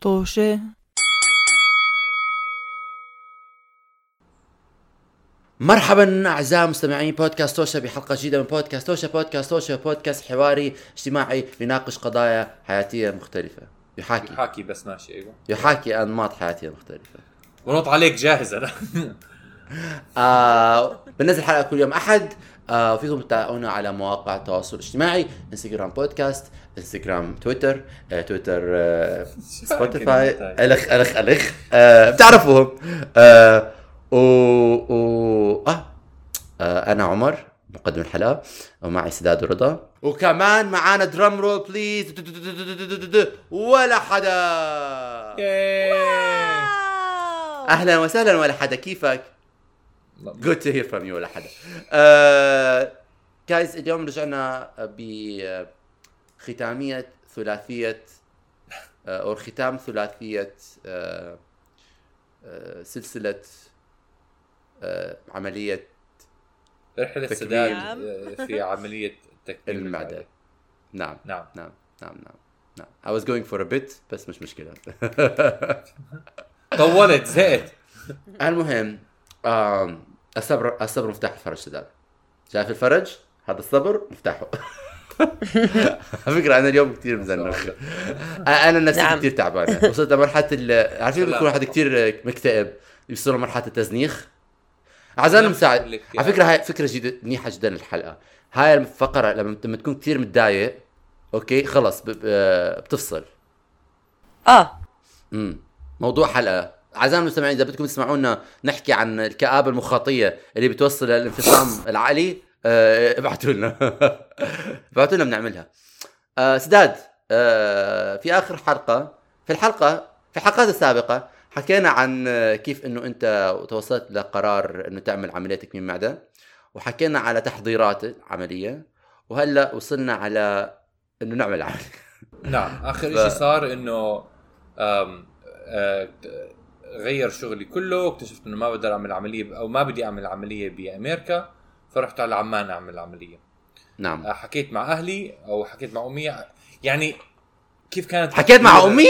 طوشة مرحبا أعزائي مستمعين بودكاست توشا بحلقة جديدة من بودكاست توشا بودكاست توشا بودكاست حواري اجتماعي يناقش قضايا حياتية مختلفة. يحاكي. حاكي بس ماشي أيوه. يحاكي أنماط حياتية مختلفة. ونط عليك جاهز أنا آه بنزل حلقه كل يوم أحد. آه فيكم تتابعونا على مواقع التواصل الاجتماعي انستغرام بودكاست انستغرام تويتر آه تويتر آه سبوتيفاي الخ الخ الخ آه بتعرفوهم. آه و, و... آه. آه أنا عمر مقدم الحلقة ومعي سداد ورضا. وكمان معانا drum roll please ولا حدا. أهلا وسهلا ولا حدا. كيفك؟ Good to hear from you ولا حدا. جايز اليوم رجعنا بختامية ثلاثية آه، أو ختام ثلاثية آه، آه، سلسلة عملية رحلة تكميم. سداد آه، في عملية تكميم المعدة. نعم. نعم. نعم. نعم. نعم. نعم. I was going for a bit بس مش مشكلة. طولت زهقت. المهم الصبر الصبر مفتاح الفرج سداد شايف الفرج؟ هذا الصبر مفتاحه. على فكرة أنا اليوم كثير مزنخ أنا نفسي نعم. كثير تعبان. وصلت لمرحلة ال- عارفين. بيكون واحد كثير مكتئب. يوصل لمرحلة التزنيخ. نعم، مساعد على فكرة هاي فكرة جدا منيحة جدا الحلقة. هاي الفقرة لما لما تكون كثير متضايق أوكي خلص ب- ب- بتفصل. آه. امم موضوع حلقة. أعزائي المستمعين إذا بدكم تسمعونا نحكي عن الكآبة المخاطية اللي بتوصل للانفصام العقلي ابعتوا لنا. ابعتوا لنا بنعملها. آه، سداد آه، في آخر حلقة في الحلقة في الحلقات السابقة حكينا عن آه، كيف إنه أنت توصلت لقرار إنه تعمل عملية تكميم معدة وحكينا على تحضيرات العملية وهلأ وصلنا على إنه نعمل عملية نعم آخر ف- شيء صار إنه آه، غير شغلي كله واكتشفت إنه ما بقدر أعمل عملية أو ما بدي أعمل عملية بأمريكا. فرحت على عمان أعمل عملية. نعم. آه، حكيت مع أهلي أو حكيت مع أمي. يعني كيف كانت حكيت مع أمي؟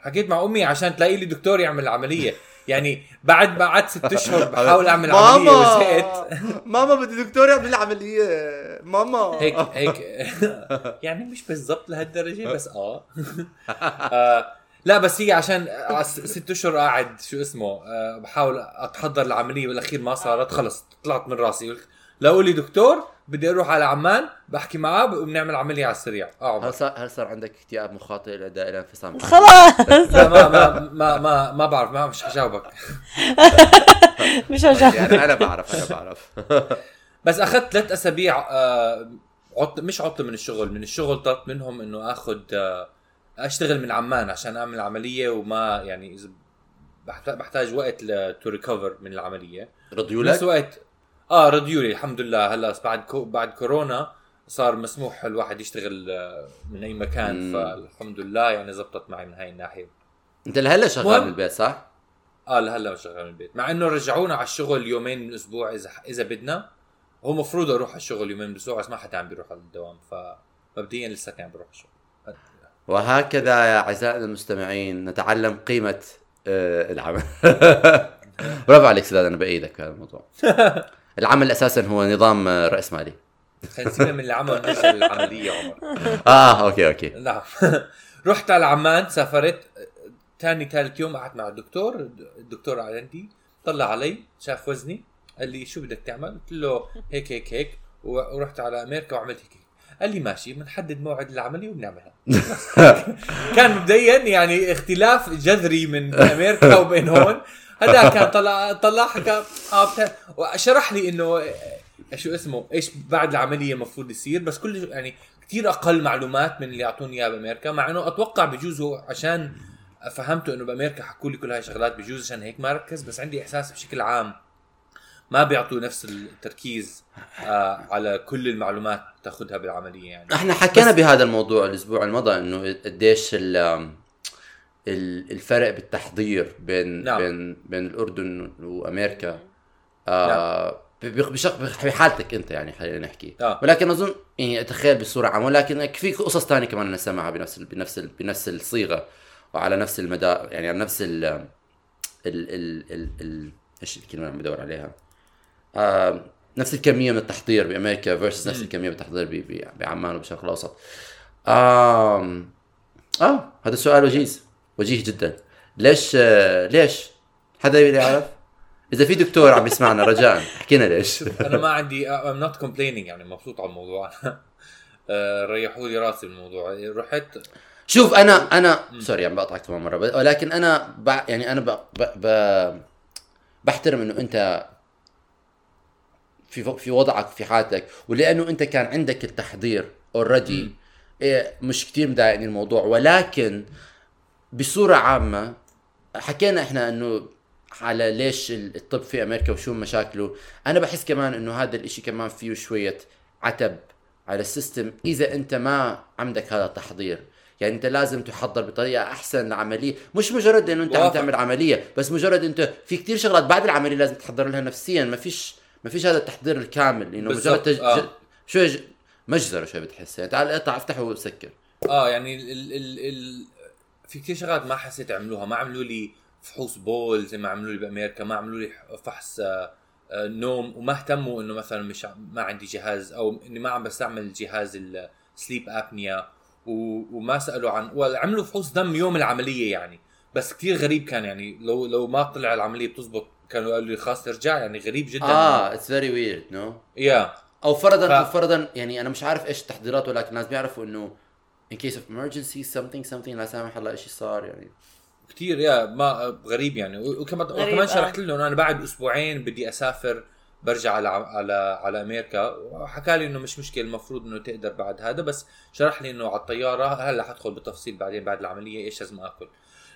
حكيت مع أمي عشان تلاقي لي دكتور يعمل العملية يعني بعد ما قعدت ست أشهر بحاول أعمل ماما! عملية وزهقت. ماما بدي دكتور يعمل العملية. ماما! هيك هيك. يعني مش بالضبط لهالدرجة بس آه. آه، لا بس هي عشان ست أشهر قاعد شو اسمه آه، بحاول أتحضر العملية بالاخير ما صارت خلص طلعت من راسي. قلت لو لي دكتور بدي أروح على عمان بحكي معاه وبنعمل عملية على السريع. آه عمر هل صار هل صار عندك اكتئاب مخاطئ لدى إلى انفصام؟ خلاص. لا ما ما ما ما, ما بعرف ما مش حجاوبك. مش هجاوب يعني أنا بعرف أنا بعرف. بس أخذت ثلاث أسابيع آه، عط مش عطله من الشغل من الشغل طلبت منهم إنه آخذ آه، أشتغل من عمان عشان أعمل عملية وما يعني إذا بحتاج, وقت تو ريكفر من العملية. رضيوا بنفس لك الوقت آه رديوا لي الحمد لله هلا بعد كو بعد كورونا صار مسموح الواحد يشتغل آه، من أي مكان مم. فالحمد لله يعني زبطت معي من هاي الناحية أنت لهلا شغال مهم. من البيت صح؟ آه لهلا شغال من البيت مع إنه رجعونا على الشغل يومين من الأسبوع إذا إذا بدنا هو مفروض أروح على الشغل يومين من الأسبوع بس ما حدا عم بيروح على الدوام فمبدئيا لسه كان بروح الشغل وهكذا يا اعزائنا المستمعين نتعلم قيمة آه، العمل برافو عليك سداد أنا بأيدك هذا الموضوع العمل أساسا هو نظام آه، راسمالي خلينا من العمل ونرجع للعمليه عمر. آه okay okay. نعم. رحت على عمان سافرت. ثاني ثالث يوم قعدت مع الدكتور. الدكتور عندي طلع علي شاف وزني قال لي شو بدك تعمل؟ قلت له هيك هيك هيك. ورحت على أمريكا وعملت هيك هيك. قال لي ماشي بنحدد موعد العملية وبنعملها. كان مبدئيا يعني اختلاف جذري من أمريكا وبين هون. هذا كان طلع طلع حكى آه وشرح لي إنه آه، شو اسمه إيش بعد العملية المفروض يصير بس كل يعني كثير أقل معلومات من اللي اعطوني إياها بأمريكا مع إنه أتوقع بجوز عشان فهمته إنه بأمريكا حكوا لي كل هاي الشغلات بجوز عشان هيك ما ركز بس عندي إحساس بشكل عام ما بيعطوا نفس التركيز آه على كل المعلومات تاخذها بالعملية يعني. إحنا حكينا بهذا الموضوع الأسبوع الماضي إنه قديش ال- الفرق بالتحضير بين نعم. بين بين الأردن وأمريكا آه ب- بشق بحالتك أنت يعني خلينا نحكي. آه. ولكن أظن يعني أتخيل بصورة عامة ولكن في قصص ثانية كمان نسمعها بنفس ال- بنفس ال- بنفس الصيغة وعلى نفس المدار يعني على نفس ال ال ال ال, ال... إيش الكلمة اللي عم بدور عليها؟ آه نفس الكمية من التحضير بأمريكا فيرسس نفس الكمية من التحضير بعمان وبالشرق الاوسط آم... آه هذا السؤال وجيز وجيه جدا. ليش ليش؟ حدا يعرف؟ إذا في دكتور عم يسمعنا رجاء احكي لنا ليش. أنا ما عندي I'm not complaining يعني مبسوط على الموضوع. آه، ريحوا لي راسي بالموضوع رحت. شوف أنا أنا sorry عم بقطعك كمان مرة ولكن أنا ب... يعني أنا ب... ب... ب... بحترم إنه أنت في في وضعك في حالتك ولأنه أنت كان عندك التحضير already مش كتير مضايقني الموضوع ولكن بصورة عامة حكينا إحنا إنه على ليش الطب في أمريكا وشو مشاكله. أنا بحس كمان إنه هذا الإشي كمان فيه شوية عتب على السيستم. إذا أنت ما عندك هذا التحضير يعني أنت لازم تحضر بطريقة أحسن لعملية. مش مجرد إنه أنت عم. تعمل عملية بس مجرد أنت في كتير شغلات بعد العملية لازم تحضر لها نفسيا. ما فيش ما فيش هذا التحضير الكامل. إنه مجرد تج... آه. ج... مجزرة شوي بتحس. يعني تعال اقطع افتحه وسكر. آه يعني ال ال ال في كثير شغلات ما حسيت عملوها ما عملوا لي فحوص بول زي ما عملوا لي بأمريكا ما عملوا لي فحص آه، آه، نوم وما اهتموا إنه مثلا مش ما عندي جهاز أو إني ما عم بستعمل جهاز ال sleep apnea وما سألوا عن وعملوا فحوص دم يوم العملية يعني. بس كثير غريب كان يعني لو لو ما طلع العملية بتزبط كانوا قالوا لي خلاص ترجع يعني غريب جدا. آه it's very weird no yeah أو فرضا ف- فرضا يعني أنا مش عارف إيش التحضيرات ولكن الناس بيعرفوا إنه in case of emergency something something لا سامح الله شيء صار يعني. كثير يا ما غريب يعني. وكمان غريب، وكمان آه. شرحت له إنه أنا بعد أسبوعين بدي أسافر برجع على على على أمريكا. وحكى لي إنه مش مشكلة المفروض إنه تقدر بعد هذا بس شرح لي إنه على الطيارة هلأ حدخل بالتفصيل بعدين بعد العملية إيش لازم آكل.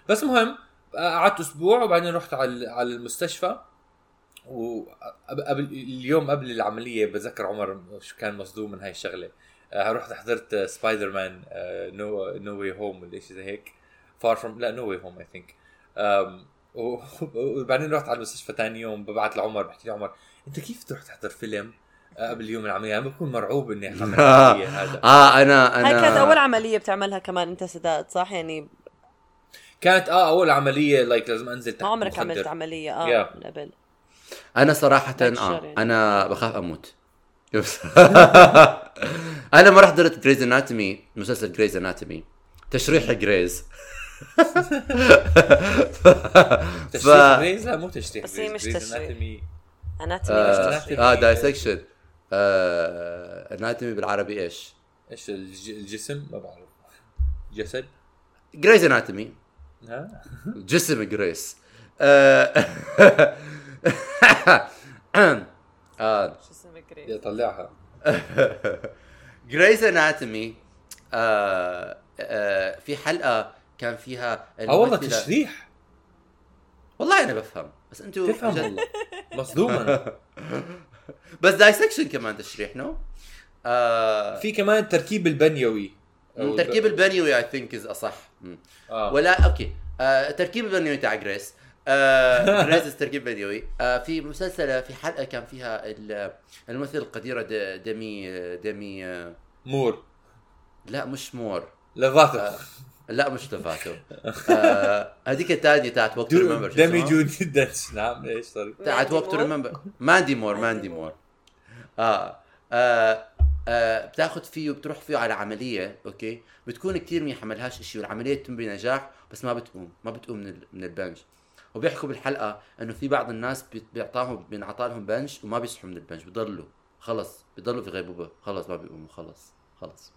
بس مهم قعدت أسبوع وبعدين رحت على على المستشفى. وقبل اليوم قبل العملية بذكر عمر شو كان مصدوم من هاي الشغلة. آه، رحت حضرت سبايدر مان no no way home ولا شيء زي هيك. far from لا no way home I think وبعدين رحت على المستشفى ثاني يوم ببعت لعمر بحكي له عمر أنت كيف تروح تحضر فيلم آه، قبل يوم العملية؟ أنا بكون مرعوب إني اعمل عمليه هذا. آه أنا أنا هاي كانت أول عملية بتعملها كمان أنت سداد صح؟ يعني كانت آه أول عملية like لازم أنزل تحت ما عمرك. عملت عملية آه Yeah. من قبل. أنا صراحة آه يعني. أنا بخاف أموت. أنا ما رح حضرت Grey's Anatomy مسلسل Grey's Anatomy تشريح Grey's تشريح Grey's لا مو تشريح بس هي Grey's. مش تشريح. anatomy. anatomy مش آه, تشريح. آه dissection آه anatomy بالعربي إيش؟ إيش الج- الجسم؟ ما بعرف. جسد؟ Grey's Anatomy جسم Grey's آه Grey's بدي اطلعها Grey's Anatomy آه آه في حلقة كان فيها آه والله تشريح. والله أنا بفهم بس أنتوا تفهم جد- والله. مصدوم أنا. بس دايسكشن كمان تشريح نو آه في كمان التركيب البنيوي. أو تركيب البنيوي اي ثينك از أصح. ولا أوكي. آه تركيب البنيوي تاع جريس آه تركيب آه في مسلسل في حلقة كان فيها ال- الممثلة القديرة د- ديمي ديمي آه مور. لا مش مور. لفاتو لا مش لفاتو آه هذيك الثانية تاعت وقت ريمبر دمي جودي دنش نعم إيش سوري تاعت وقت؟ ريمبر ماندي مور ماندي مور. آه, آه, آه بتاخذ فيه وبتروح فيه على عملية okay؟ بتكون كثير منيحه ما لهاش شيء والعملية بتتم بنجاح بس ما بتقوم ما بتقوم من ال- من البنج. وبيحكوا بالحلقة إنه في بعض الناس بي- بيعطاهم بينعطى لهم بنج وما بيصحوا من البنج بضلوا. خلص. بضلوا في غيبوبة. خلص ما بيقوموا. خلص. خلص.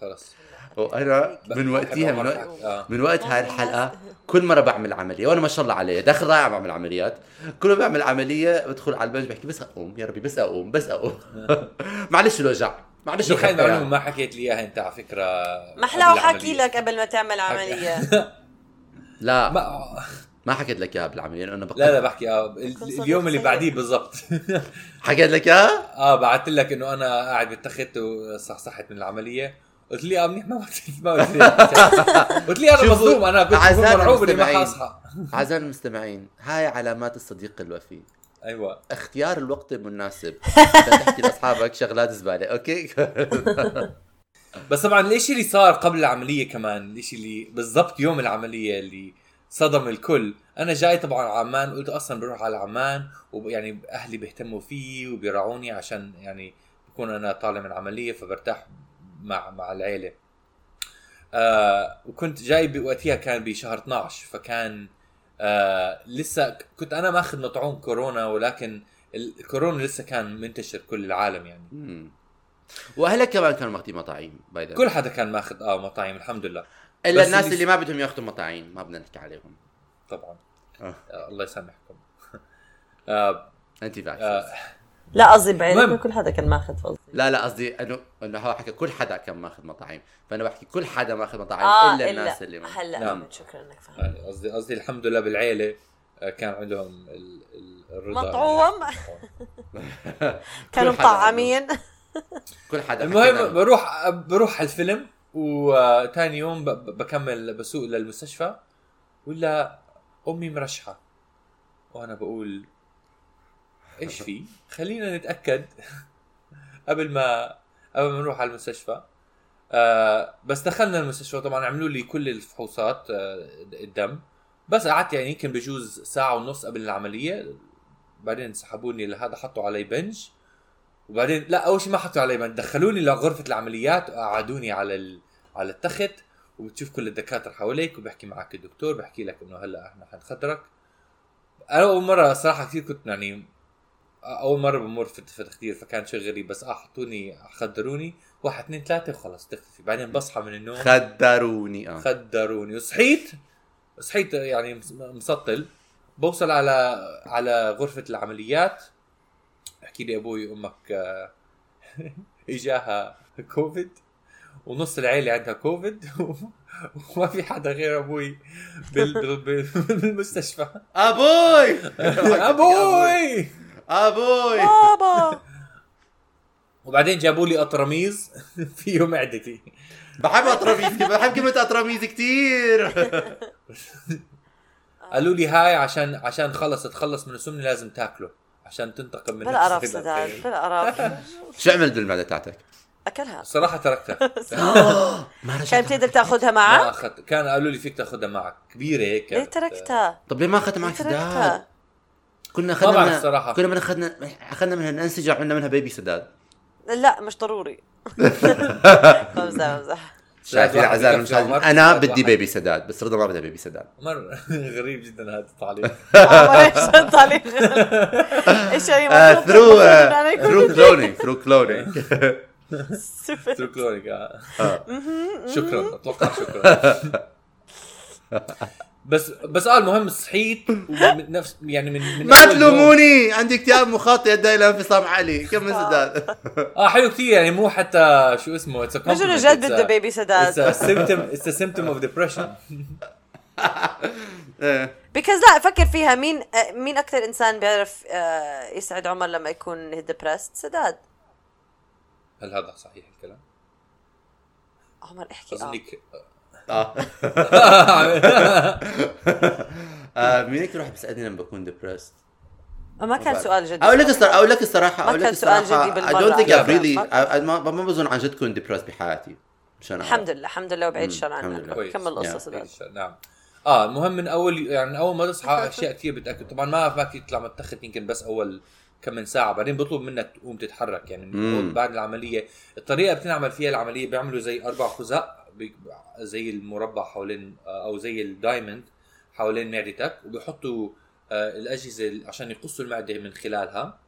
خلاص وأنا من وقتها من, وقت آه. من وقت هاي الحلقة كل مرة بعمل عملية وأنا ما شاء الله علي داخل ضايع بعمل عمليات. كل ما بعمل عملية بدخل على البنج بحكي بس أقوم يا ربي بس أقوم بس أقوم. معلش الوجع معلش هاي. المعلومه ما حكيت لي إياها أنت على فكرة. ما أحلى العملية. لك قبل ما تعمل عملية. لا. ما, ما حكيت لك إياها بالعملية لأنه بقى لا لا بحكي آه اليوم اللي. بعديه بالضبط. حكيت لك إياها؟ آه بعثت لك إنه أنا قاعد بالتخت وصحصحت من العملية. قلت لي آه منيح ما قلت لي ما قلت لي قلت لي أنا مصدوم أنا كنت مرعوب إني ما. حاصحى. أعزائي المستمعين هاي علامات الصديق الوفي. أيوه. اختيار الوقت المناسب. تحكي لأصحابك شغلات زبالة أوكي؟ بس طبعا الإشي اللي صار قبل العملية كمان الإشي اللي بالضبط يوم العملية اللي صدم الكل. أنا جاي طبعا على عمان قلت أصلا بروح على عمان ويعني أهلي بيهتموا فيي وبيرعوني عشان يعني بكون أنا طالع من عملية فبرتاح مع مع العيلة. آه وكنت جاي بوقتها كان بشهر 12 فكان آه لسه كنت أنا ماخذ مطعوم كورونا ولكن الكورونا لسه كان منتشر كل العالم يعني. وأهلك كمان كانوا ماخذين مطاعيم by كل حدا كان ماخذ آه مطاعم الحمد لله. إلا الناس اللي- اللي ما بدهم يأخذوا مطاعيم ما بدنا نحكي عليهم. طبعا. آه. آه. الله يسامحكم. آه anti-vax آه لا قصدي بعينك. كل حدا كان ماخذ قصدي. لا لا قصدي إنه إنه هو حكى كل حدا كان ماخذ مطاعم فأنا بحكي كل حدا ماخذ مطاعم آه إلا الناس اللي ما هلا نعم. شكرا إنك فهمت. يعني قصدي قصدي الحمد لله بالعيلة آه، كان عندهم ال- ال- الرضا. مطعوم. كانوا كل حدا مطعمين. كل حدا المهم بروح بروح على الفيلم. وثاني يوم بكمل بسوق للمستشفى ولا أمي مرشحة. وأنا بقول إيش في؟ خلينا نتأكد قبل ما قبل ما نروح على المستشفى. آه بس دخلنا المستشفى طبعا عملوا لي كل الفحوصات آه الدم. بس قعدت يعني يمكن بجوز ساعة ونص قبل العملية. بعدين سحبوني لهذا حطوا علي بنج. وبعدين لا أول شيء ما حطوا علي بنج دخلوني لغرفة العمليات وقعدوني على ال... على التخت وبتشوف كل الدكاترة حواليك وبحكي معك الدكتور بحكي لك إنه هلأ إحنا حنخدرك. أنا أول مرة صراحة كثير كنت يعني أول مرة بمر في في تخدير فكان شيء غريب بس آه حطوني خدروني واحد اثنين ثلاثة وخلص تختفي. بعدين بصحى من النوم. خدروني آه. خدروني. وصحيت صحيت يعني مس- مسطل بوصل على على غرفة العمليات. بحكي لي أبوي أمك آه، إجاها كوفيد ونص العيلة عندها كوفيد وما في حدا غير أبوي بال... بال... بال... بالمستشفى. أبوي! أبوي! أبوي! بابا! وبعدين جابوا لي أطرميز فيه معدتي بحب أطرميز بحب كلمة أطرميز كثير قالوا لي هاي عشان عشان خلص تخلص من السمنة لازم تاكله. عشان تنتقم من بالقرف نفسك. سداد بالقرف شو عملت بالمعدة تاعتك؟ أكلها صراحة تركتها ما رجعت كان بتقدر تأخذها ما معك؟ أخذت كان قالوا لي فيك تأخذها معك كبيرة هيك ليه. تركتها؟ طب ليه ما أخذت ليه معك سداد؟ تركتها؟ كنا ما أخذنا منها صراحة. كنا من اخذنا أخذنا منها الانسجه وعملنا منها بيبي سداد لا مش ضروري بمزح بمزح شايفين عمر، المشاهدين أنا بدي. بيبي سداد بس رضا ما بدها بيبي سداد مر غريب جدا هذا التعليق عمر إيش التعليق؟ إيش يعني ثرو ثرو كلونينج ثرو كلونينج. تركلونيك آه. شكرا أتوقع شكرا بس بس آه المهم صحيت ومن نفس يعني من, من ما تلوموني. عندي اكتئاب مخاطي ادى إلى انفصام عالي كم من سداد؟ آه حلو كثير يعني مو حتى شو اسمه اتس مش انه جد بده بيبي سداد. It's a symptom it's a symptom of depression. إيه. بيكوز لا فكر فيها. مين آه، مين أكثر إنسان بيعرف آه، يسعد عمر لما يكون ديبرست سداد. هل هذا صحيح الكلام؟ عمر احكي. آه. اظني ك- آه. آه، مين هيك روح بيسالني لما بكون ديبرست ما كان سؤال جدي أقول لك الصراحه أقول لك الصراحه ما أقول لك كان سؤال الصراحة بالمرة. think لا، I've really ما- بظن عن جد كنت ديبرست بحياتي. مشان. الحمد لله الحمد لله وبعيد الشر عنك. كمل القصة نعم. آه المهم من اول يعني من أول ما تصحى أشياء كثير بتأكد. طبعا ما ما فيك تطلع من التخت يمكن بس أول كم من ساعة. بعدين بيطلب منك تقوم تتحرك. يعني بعد العملية. الطريقة اللي بتنعمل فيها العملية بيعملوا زي أربع خزق. زي المربع حوالين أو زي الدايموند حوالين معدتك وبيحطوا آه الأجهزة عشان يقصوا المعدة من خلالها.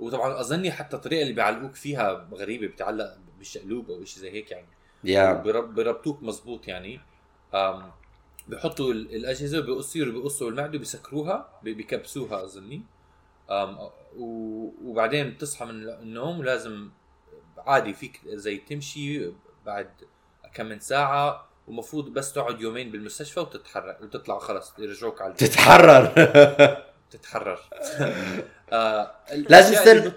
وطبعا أظني حتى الطريقة اللي بيعلقوك فيها غريبة بتعلق بالشقلوب أو شيء زي هيك يعني. يا برب بربطوك مزبوط يعني. بحطوا ال- الأجهزة بيصيروا بيقصوا المعدة بيسكروها بي- بيكبسوها أظني. وبعدين بتصحى من النوم ولازم عادي فيك زي تمشي بعد كم من ساعة ومفروض بس تقعد يومين بالمستشفى وتتحرك وتطلع خلص يرجعوك على البيت. تتحرر. تتحرر. آه لازم يستنوا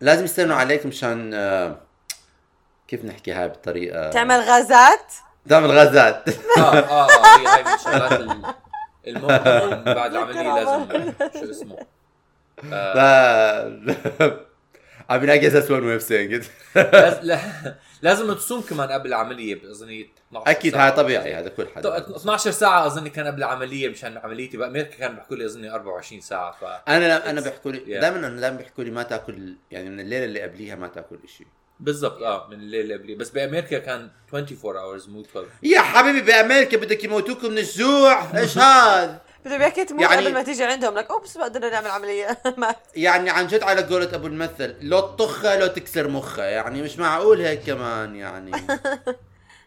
لازم يستنوا عليك مشان آه، كيف نحكي هاي بطريقة؟ تعمل غازات؟ تعمل غازات. آه آه آه هي هاي من الشغلات ال- المهمة بعد العملية لازم شو اسمه. I mean, I guess that's one way of saying it. لاز- لا- لازم تصوم كمان قبل العملية 12 أكيد. هاي طبيعي هذا كل حدا. 12 ساعة أظني كان قبل العملية مشان عمليتي بامريكا كانوا بيحكوا لي أظني 24 ساعة ف أنا أنا بيحكوا لي Yeah. دائما أنا دائما بيحكوا لي ما تاكل يعني من الليلة اللي قبليها ما تأكل شيء بالضبط آه من الليل اللي قبلي بس بأمريكا كان 24 hours مو 12 يا حبيبي بأمريكا بدك يموتوكم من الجوع. إيش هذا؟ بده بيحكي تموت يعني- قبل ما تيجي عندهم لك اوبس ما قدرنا نعمل عملية. ما يعني عن جد على قولة أبو المثل لو تطخها لو تكسر مخها يعني مش معقول هيك كمان يعني.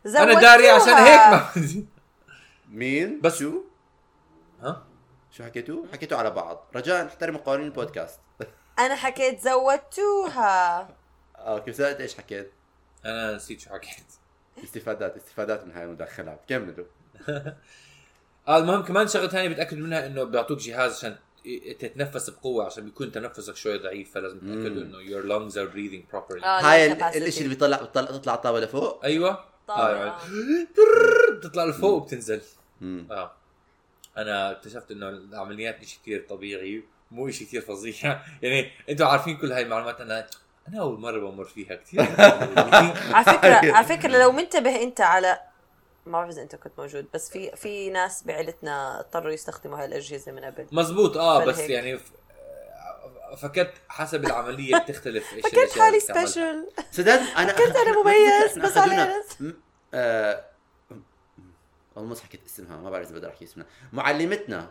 أنا داري عشان هيك ما مين؟ بس- شو؟ ها؟ شو حكيتوا؟ حكيتوا على بعض. رجاء احترموا قوانين البودكاست. أنا حكيت زودتوها. آه كيف سألت إيش حكيت؟ أنا نسيت شو حكيت. استفادات استفادات من هاي المداخلات. كملوا. المهم كمان شغلة ثانية بتأكد منها إنه بيعطوك جهاز عشان تتنفس بقوة عشان بيكون تنفسك شوي ضعيف فلازم تتاكدوا إنه your lungs are breathing properly. آه، هاي لا ال- capacity. الإشي اللي بيطلع بيطلع تطلع الطاوله لفوق؟ أيوه. طبعاً، آه، يعني آه. بتطلع لفوق وبتنزل. آه. أنا اكتشفت إنه العمليات شيء كثير طبيعي مو شيء كثير فظيع. يعني أنتم عارفين كل هاي المعلومات أنا أنا أول مرة بمر فيها كثير على فكره على فكرة لو منتبه أنت على ما بعرف إذا أنت كنت موجود بس في في ناس بعيلتنا اضطروا يستخدموا هاي الأجهزة من قبل مزبوط آه بس فالهيك. يعني فكرت حسب العملية بتختلف إيش فكرت حالي. special سداد أنا كنت أنا مميز، بس على. م- آه، والله حكيت اسمها ما بعرف إذا بقدر أحكي اسمها معلمتنا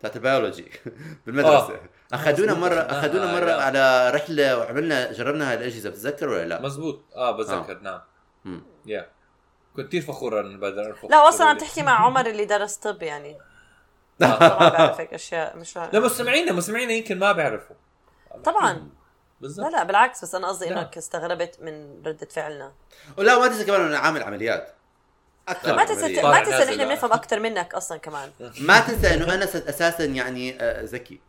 تاعت البيولوجي بالمدرسة آه. أخذونا مره أخذونا مرة. على رحلة وعملنا جربنا هاي الأجهزة بتتذكر ولا لا؟ مزبوط آه بتذكر نعم مم. يا كنت كثير فخور انفخ لا أصلا عم تحكي مع عمر اللي درس طب يعني. طبعا بعرف هيك أشياء مش لا مستمعينا مستمعينا يمكن ما بيعرفوا طبعا. لا بالضبط. لا بالعكس بس أنا قصدي لا. إنك استغربت من ردة فعلنا. ولا ما تنسى كمان إنه عامل عمليات. أكثر ما تنسى عمليات. ما تنسى نحن لا. بنفهم أكثر منك أصلا كمان. ما تنسى إنه أنا أساسا يعني آه، ذكي.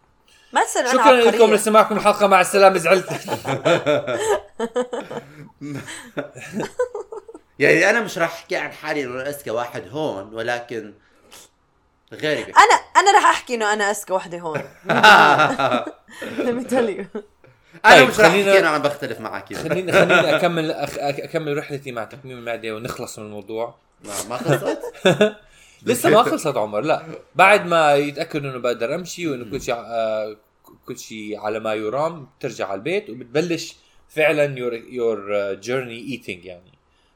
ما تنسى إنه أنا شكرا لكم لسماعكم الحلقة مع السلامة زعلت. يعني أنا مش راح أحكي عن حالي إنه أنا أذكى واحد هون ولكن غيري أنا أنا راح أحكي إنه أنا أذكى وحدة هون. Let me. أنا طيب، مش راح أحكي إنه أنا بختلف معك خليني خليني أكمل أخ... أكمل رحلتي مع تكميم المعدة ونخلص من الموضوع. ما ما خلصت؟ لسه ما خلصت عمر لا. بعد ما يتأكدوا إنه بقدر أمشي وإنه كل شيء آه كل شيء على ما يرام بترجع على البيت وبتبلش فعلا your your journey eating يعني.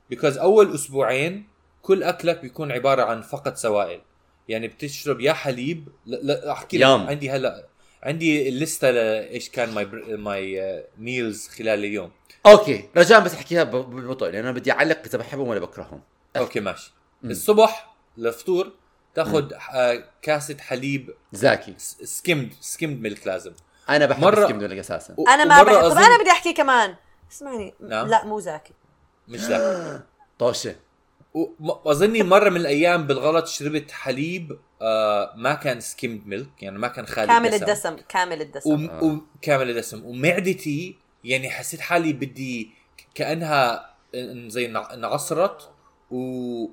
because أول أسبوعين كل أكلك بيكون عبارة عن فقط سوائل. يعني بتشرب يا حليب لا, لا أحكي لك. عندي هلا عندي ال list لإيش كان my my meals خلال اليوم. okay رجاء بس أحكيها ب- ببطء لأنه بدي أعلق إذا بحبهم ولا بكرههم. okay ماشي. الصبح للفطور تاخذ آه كاسة حليب زاكي. skimmed skimmed milk لازم. أنا بحب مرة- ال skim milk أساسا. و- أنا ما بحب طب أظن- أنا بدي أحكي كمان. اسمعني. نعم. لا مو زاكي. مش ذاك طوشه و- واظني مرة من الأيام بالغلط شربت حليب آه ما كان skimmed milk يعني ما كان خالي كامل دسم. الدسم كامل الدسم. وم... وم... كامل الدسم. ومعدتي يعني حسيت حالي بدي كأنها إن- زي انع- انعصرت و...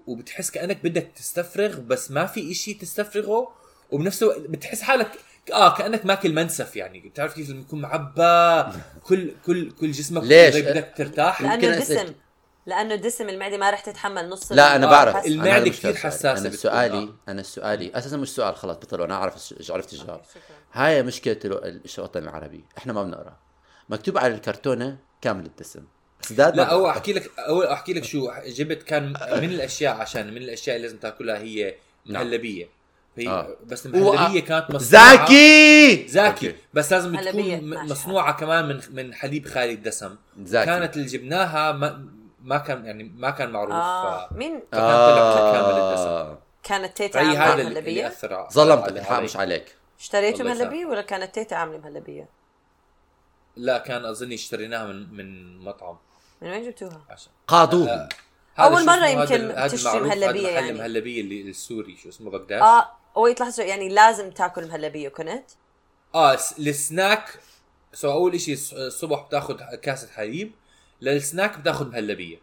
وبتحس كأنك بدك تستفرغ بس ما في إشي تستفرغه. وبنفس الوقت بتحس حالك آه كأنك ماكل منسف يعني. بتعرف كيف لما يكون معبى كل كل كل جسمك ليش؟ بدك ترتاح. لأنه الدسم لأنه الدسم المعدة ما رح تتحمل نص لا أنا بعرف. مش كثير سؤالي. حساسة أنا سؤالي. أنا سؤالي. أساسا مش سؤال خلاص بطلوا أنا أعرف عرفت الجواب هاي مشكلة ال- الوطن العربي إحنا ما بنقرأ. مكتوب على الكرتونة كامل الدسم. سداد لا بقرأ. أحكي لك اول أحكي لك شو. جبت كان من الأشياء عشان من الأشياء اللي لازم تأكلها هي نعم. مهلبية. هي آه. بس و- المهلبيه كانت مصنوعة. زاكي! زاكي. okay. بس لازم تكون. مصنوعة كمان من من حليب خالي الدسم. زاكي. كانت اللي جبناها ما ما كان يعني ما كان معروف آه ف... مين فكان طلع كامل آه. الدسم كانت تيتا عاملة مهلبيه على- الحق علي. مش عليك يسامحك. مهلبيه ولا كانت تيتا عاملة مهلبيه لا كان اظني اشتريناها من من مطعم من وين جبتوها عشان قاضوه آه. مرة اسمه؟ يمكن تشتري محل يعني. المهلبيه اللي السوري شو اسمه بغداد آه wait لحظه يعني لازم تاكل مهلبيه كنت آه ال snack so أول شيء الصبح بتاخذ كاسة حليب للسناك بتاخذ مهلبيه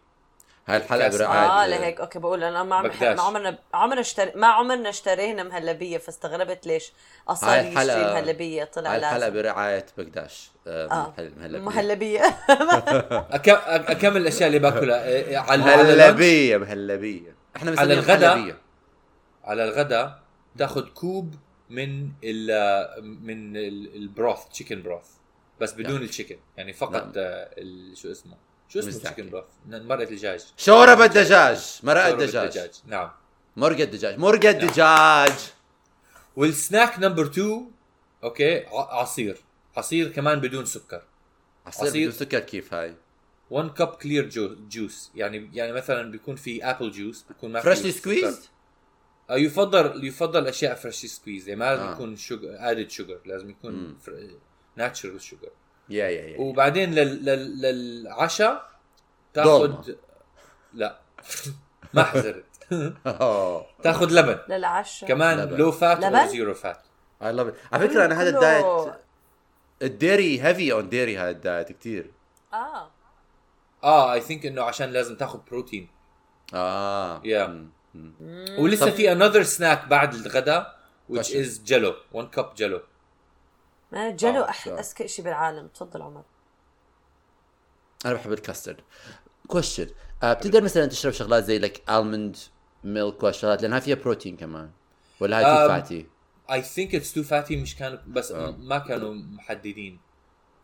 هاي الحلقة. برعايه آه لهيك okay بقول أنا ما عم-. ما عمرنا عمرنا اشتري ما عمرنا اشترينا مهلبيه فاستغربت ليش أصلا يشتري مهلبيه طلع هاي الحلقة لازم. برعاية بقداش آه آه المهلبيه مهلبية. أكم... اكمل الأشياء اللي باكلها؟ إيه، على على مهلبية مهلبية. إحنا على الغداء. مهلبية. على الغداء تاخذ كوب من ال من ال- البروث تشيكن بروث بس بدون التشيكن يعني فقط نعم. آه، ال- شو اسمه؟ شو اسمه. chicken broth مرقه الدجاج. شوربه دجاج مرقة شوربة دجاج نعم. مرقة دجاج مرقة دجاج وال snack number 2 okay عصير. عصير كمان بدون سكر. عصير عصير. بدون سكر كيف هاي؟ 1 cup clear juice يعني يعني مثلا بيكون في apple juice بيكون ما في freshly آه، يفضل يفضل أشياء freshly squeezed يعني ما لازم آه. يكون sugar added sugar لازم. يكون natural sugar yeah yeah yeah وبعدين لل... لل... للعشاء. تاخذ لا. ما حزرت تاخذ لبن. للعشاء. كمان. low fat؟ أو zero fat. I love على فكرة أنا هذا ال diet ال dairy heavy on dairy هذا ال diet كثير آه. آه I think إنه عشان لازم تاخذ بروتين آه. مم. ولسه في another snack بعد الغداء which is Jello 1 cup Jello ما Jello آه،. صح. أزكى شيء بالعالم تفضل عمر أنا بحب ال custard question آه بتقدر مثلا تشرب شغلات زي لك almond milk والشغلات لأنها فيها بروتين كمان ولا هاي too fatty I think it's too fatty مش كانوا بس آه. ما كانوا محددين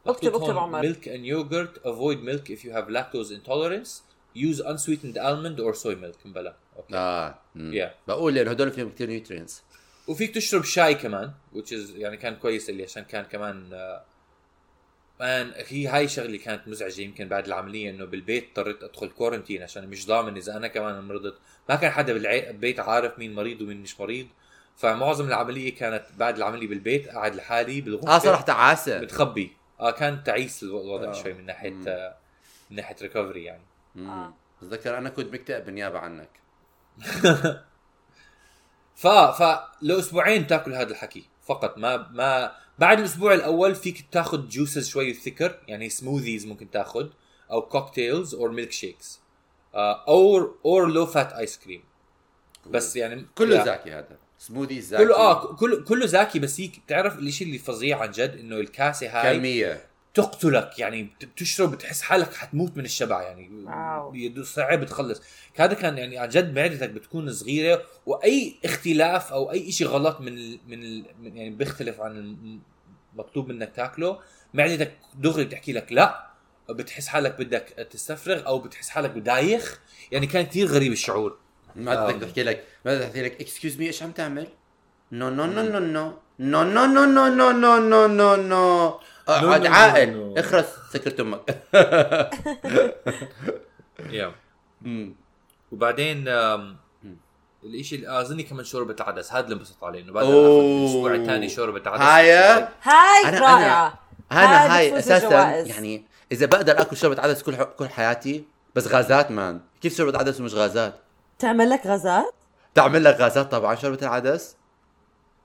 اكتب- اكتب عمر. ميلك and yogurt avoid milk if you have lactose intolerance use unsweetened almond or soy milk مبلا okay آه. Yeah. بقول لأنه هدول فيهم كثير nutrients وفيك تشرب شاي كمان which is يعني كان كويس اللي عشان كان كمان آه، man هي هاي شغلة كانت مزعجة يمكن بعد العملية إنه بالبيت اضطريت أدخل quarantine عشان مش ضامن إذا أنا كمان مرضت ما كان حدا بالبيت عارف مين مريض ومين مش مريض فمعظم العملية كانت بعد العملية بالبيت قاعد لحالي بالغرفة آه صراحة تعاسه بتخبي آه كان تعيس الو- الوضع آه. شوي من ناحية مم. آه من ناحية recovery يعني مم. آه. بتذكر أنا كنت مكتئب بالنيابة عنك ف ف لاسبوعين تاكل هذا الحكي فقط. ما ما بعد الأسبوع الأول فيك تاخذ juices شوي thicker يعني smoothies ممكن تاخذ أو cocktails أو milkshakes أو or low fat ice cream بس يعني كله زاكي هذا. سموذي زاكي كله آه كله كله زاكي بس هيك بتعرف الشيء اللي فظيع عن جد إنه الكاسة هاي كمية. تقتلك يعني بت- بتشرب بتحس حالك حتموت من الشبع يعني wow. يدو- صعب تخلص هذا كان يعني عن جد معدتك بتكون صغيرة وأي اختلاف أو أي شيء غلط من ال من, ال من يعني بيختلف عن المطلوب منك تاكله معدتك دغري بتحكي لك لا بتحس حالك بدك تستفرغ أو بتحس حالك بدايخ يعني كان كثير غريب الشعور ما. بدك تحكي لك ما بدك تحكي لك excuse me إيش عم تعمل؟ no no no no no no no no no no no no اقعد no، عاقل. اخرس سكرت أمك. مم. وبعدين. الإشي اللي أظني كمان شوربة العدس هذا اللي انبسطت عليه إنه بعد الأسبوع الثاني شوربة عدس هاي هاي رائعة أنا هاي أساسا. يعني إذا بقدر آكل شوربة عدس كل ح- كل حياتي بس غازات مان كيف شوربة عدس ومش غازات؟ تعمل لك غازات تعمل لك غازات طبعا شوربة العدس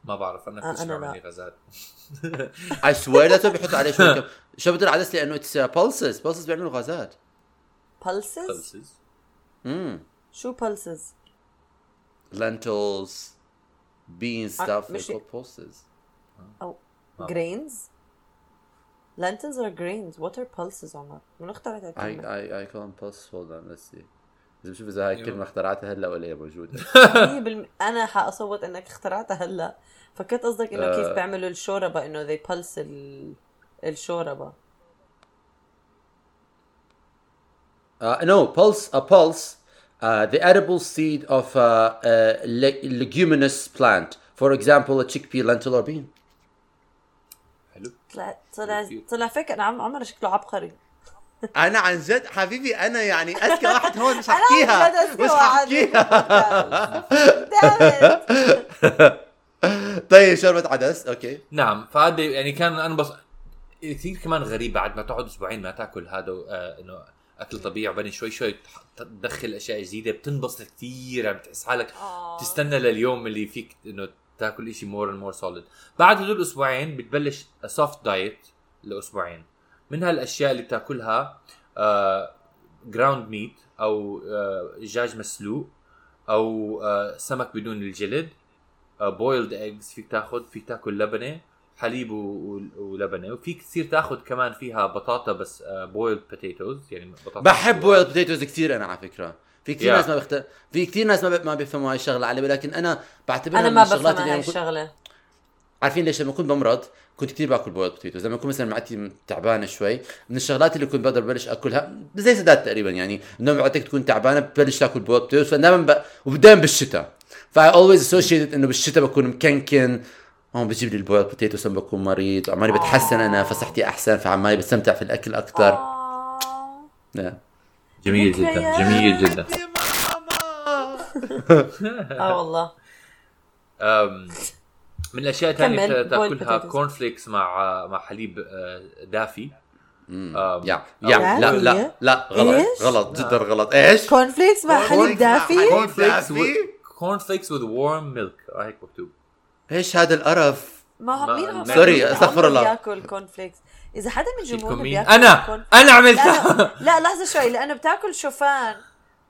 ما بعرف أنا كنت اسمع لا. مني غازات. I swear لازم بيحطوا عليه شوي كم- شوربه العدس لأنه it's pulses pulses بيعملوا غازات. Pulses pulses. امم شو pulses lentils beans آه، stuff. مش- pulses. أو آه. grains lentils or grains. What are pulses عمر من اخترعت I I I call them pulse hold on let's see. اذا بشوف إذا هاي الكلمة اخترعتها هلأ ولا هي موجودة مية بالم... أنا حأصوت إنك اخترعتها هلأ فكنت قصدك إنه كيف آه. بيعملوا الشوربة إنه they pulse ال... الشوربة Uh, no, pulse. A pulse. Uh, the edible seed of uh, a le- leguminous plant. For example, a chickpea, lentil, or bean. حلو طلع طلع طلع فكر عم عمر شكله عبقري أنا عن جد حبيبي أنا يعني أذكى واحد هون مش ححكيها أذكى مش ححكيها Damn طيب شوربة عدس. okay. نعم فهذا يعني كان أنا بس كثير كمان غريب بعد ما تقعد أسبوعين ما تأكل هذا آه إنه أكل طبيعي وبعدين شوي شوي تدخل أشياء جديدة بتنبسط كثير يعني بتحس حالك آه. تستنى لليوم اللي فيك إنه تأكل شيء more and more solid بعد هدول الأسبوعين بتبلش soft diet لأسبوعين. من هالأشياء اللي بتاكلها آه ground meat أو آه، دجاج مسلوق أو آه، سمك بدون الجلد boiled eggs فيك تاخذ فيك تاكل لبنة حليب ولبنة وفيك تصير تاخذ كمان فيها بطاطا بس boiled potatoes يعني بطاطا بحب. boiled potatoes كثير أنا على فكرة في كثير Yeah. ناس ما بيخت... في كثير ناس ما, ب... ما بيفهموا هاي الشغلة علي ولكن أنا بعتبرها أنا ما بفهم هاي الشغلة عارفين ليش؟ لما كنت بمرض كنت كثير باكل boiled potatoes لما اكون مثلا معدتي تعبانة شوي من الشغلات اللي كنت بقدر ببلش أكلها زي سداد تقريبا يعني. انه معدتك تكون تعبانة ببلش تاكل boiled potatoes فدائما ب... ودائما بالشتاء. ف I always associated إنه بالشتاء بكون مكنكن. هون بجيب لي ال boiled potatoes لما بكون مريض. وعمالي بتحسن أنا فصحتي أحسن فعمالي بستمتع في الأكل أكثر آه. جميل جدا. جميل جدا. آه والله. من الأشياء الثانية تاكلها. كورن فليكس مع مع حليب آه، دافي. أم، يا يا لا لا لا غلط إيش؟ غلط جدا غلط. إيش؟ كورن فليكس مع حليب دافي؟ كورن فليكس؟ كورن فليكس with warm milk. آه، هيك مكتوب. إيش هذا القرف؟ ما مين sorry، استغفر الله. بياكل كورن فليكس إذا حدا من جمهورنا بياكل أنا! أنا لا عملتها لا, لا لحظة شوي لأنه بتاكل شوفان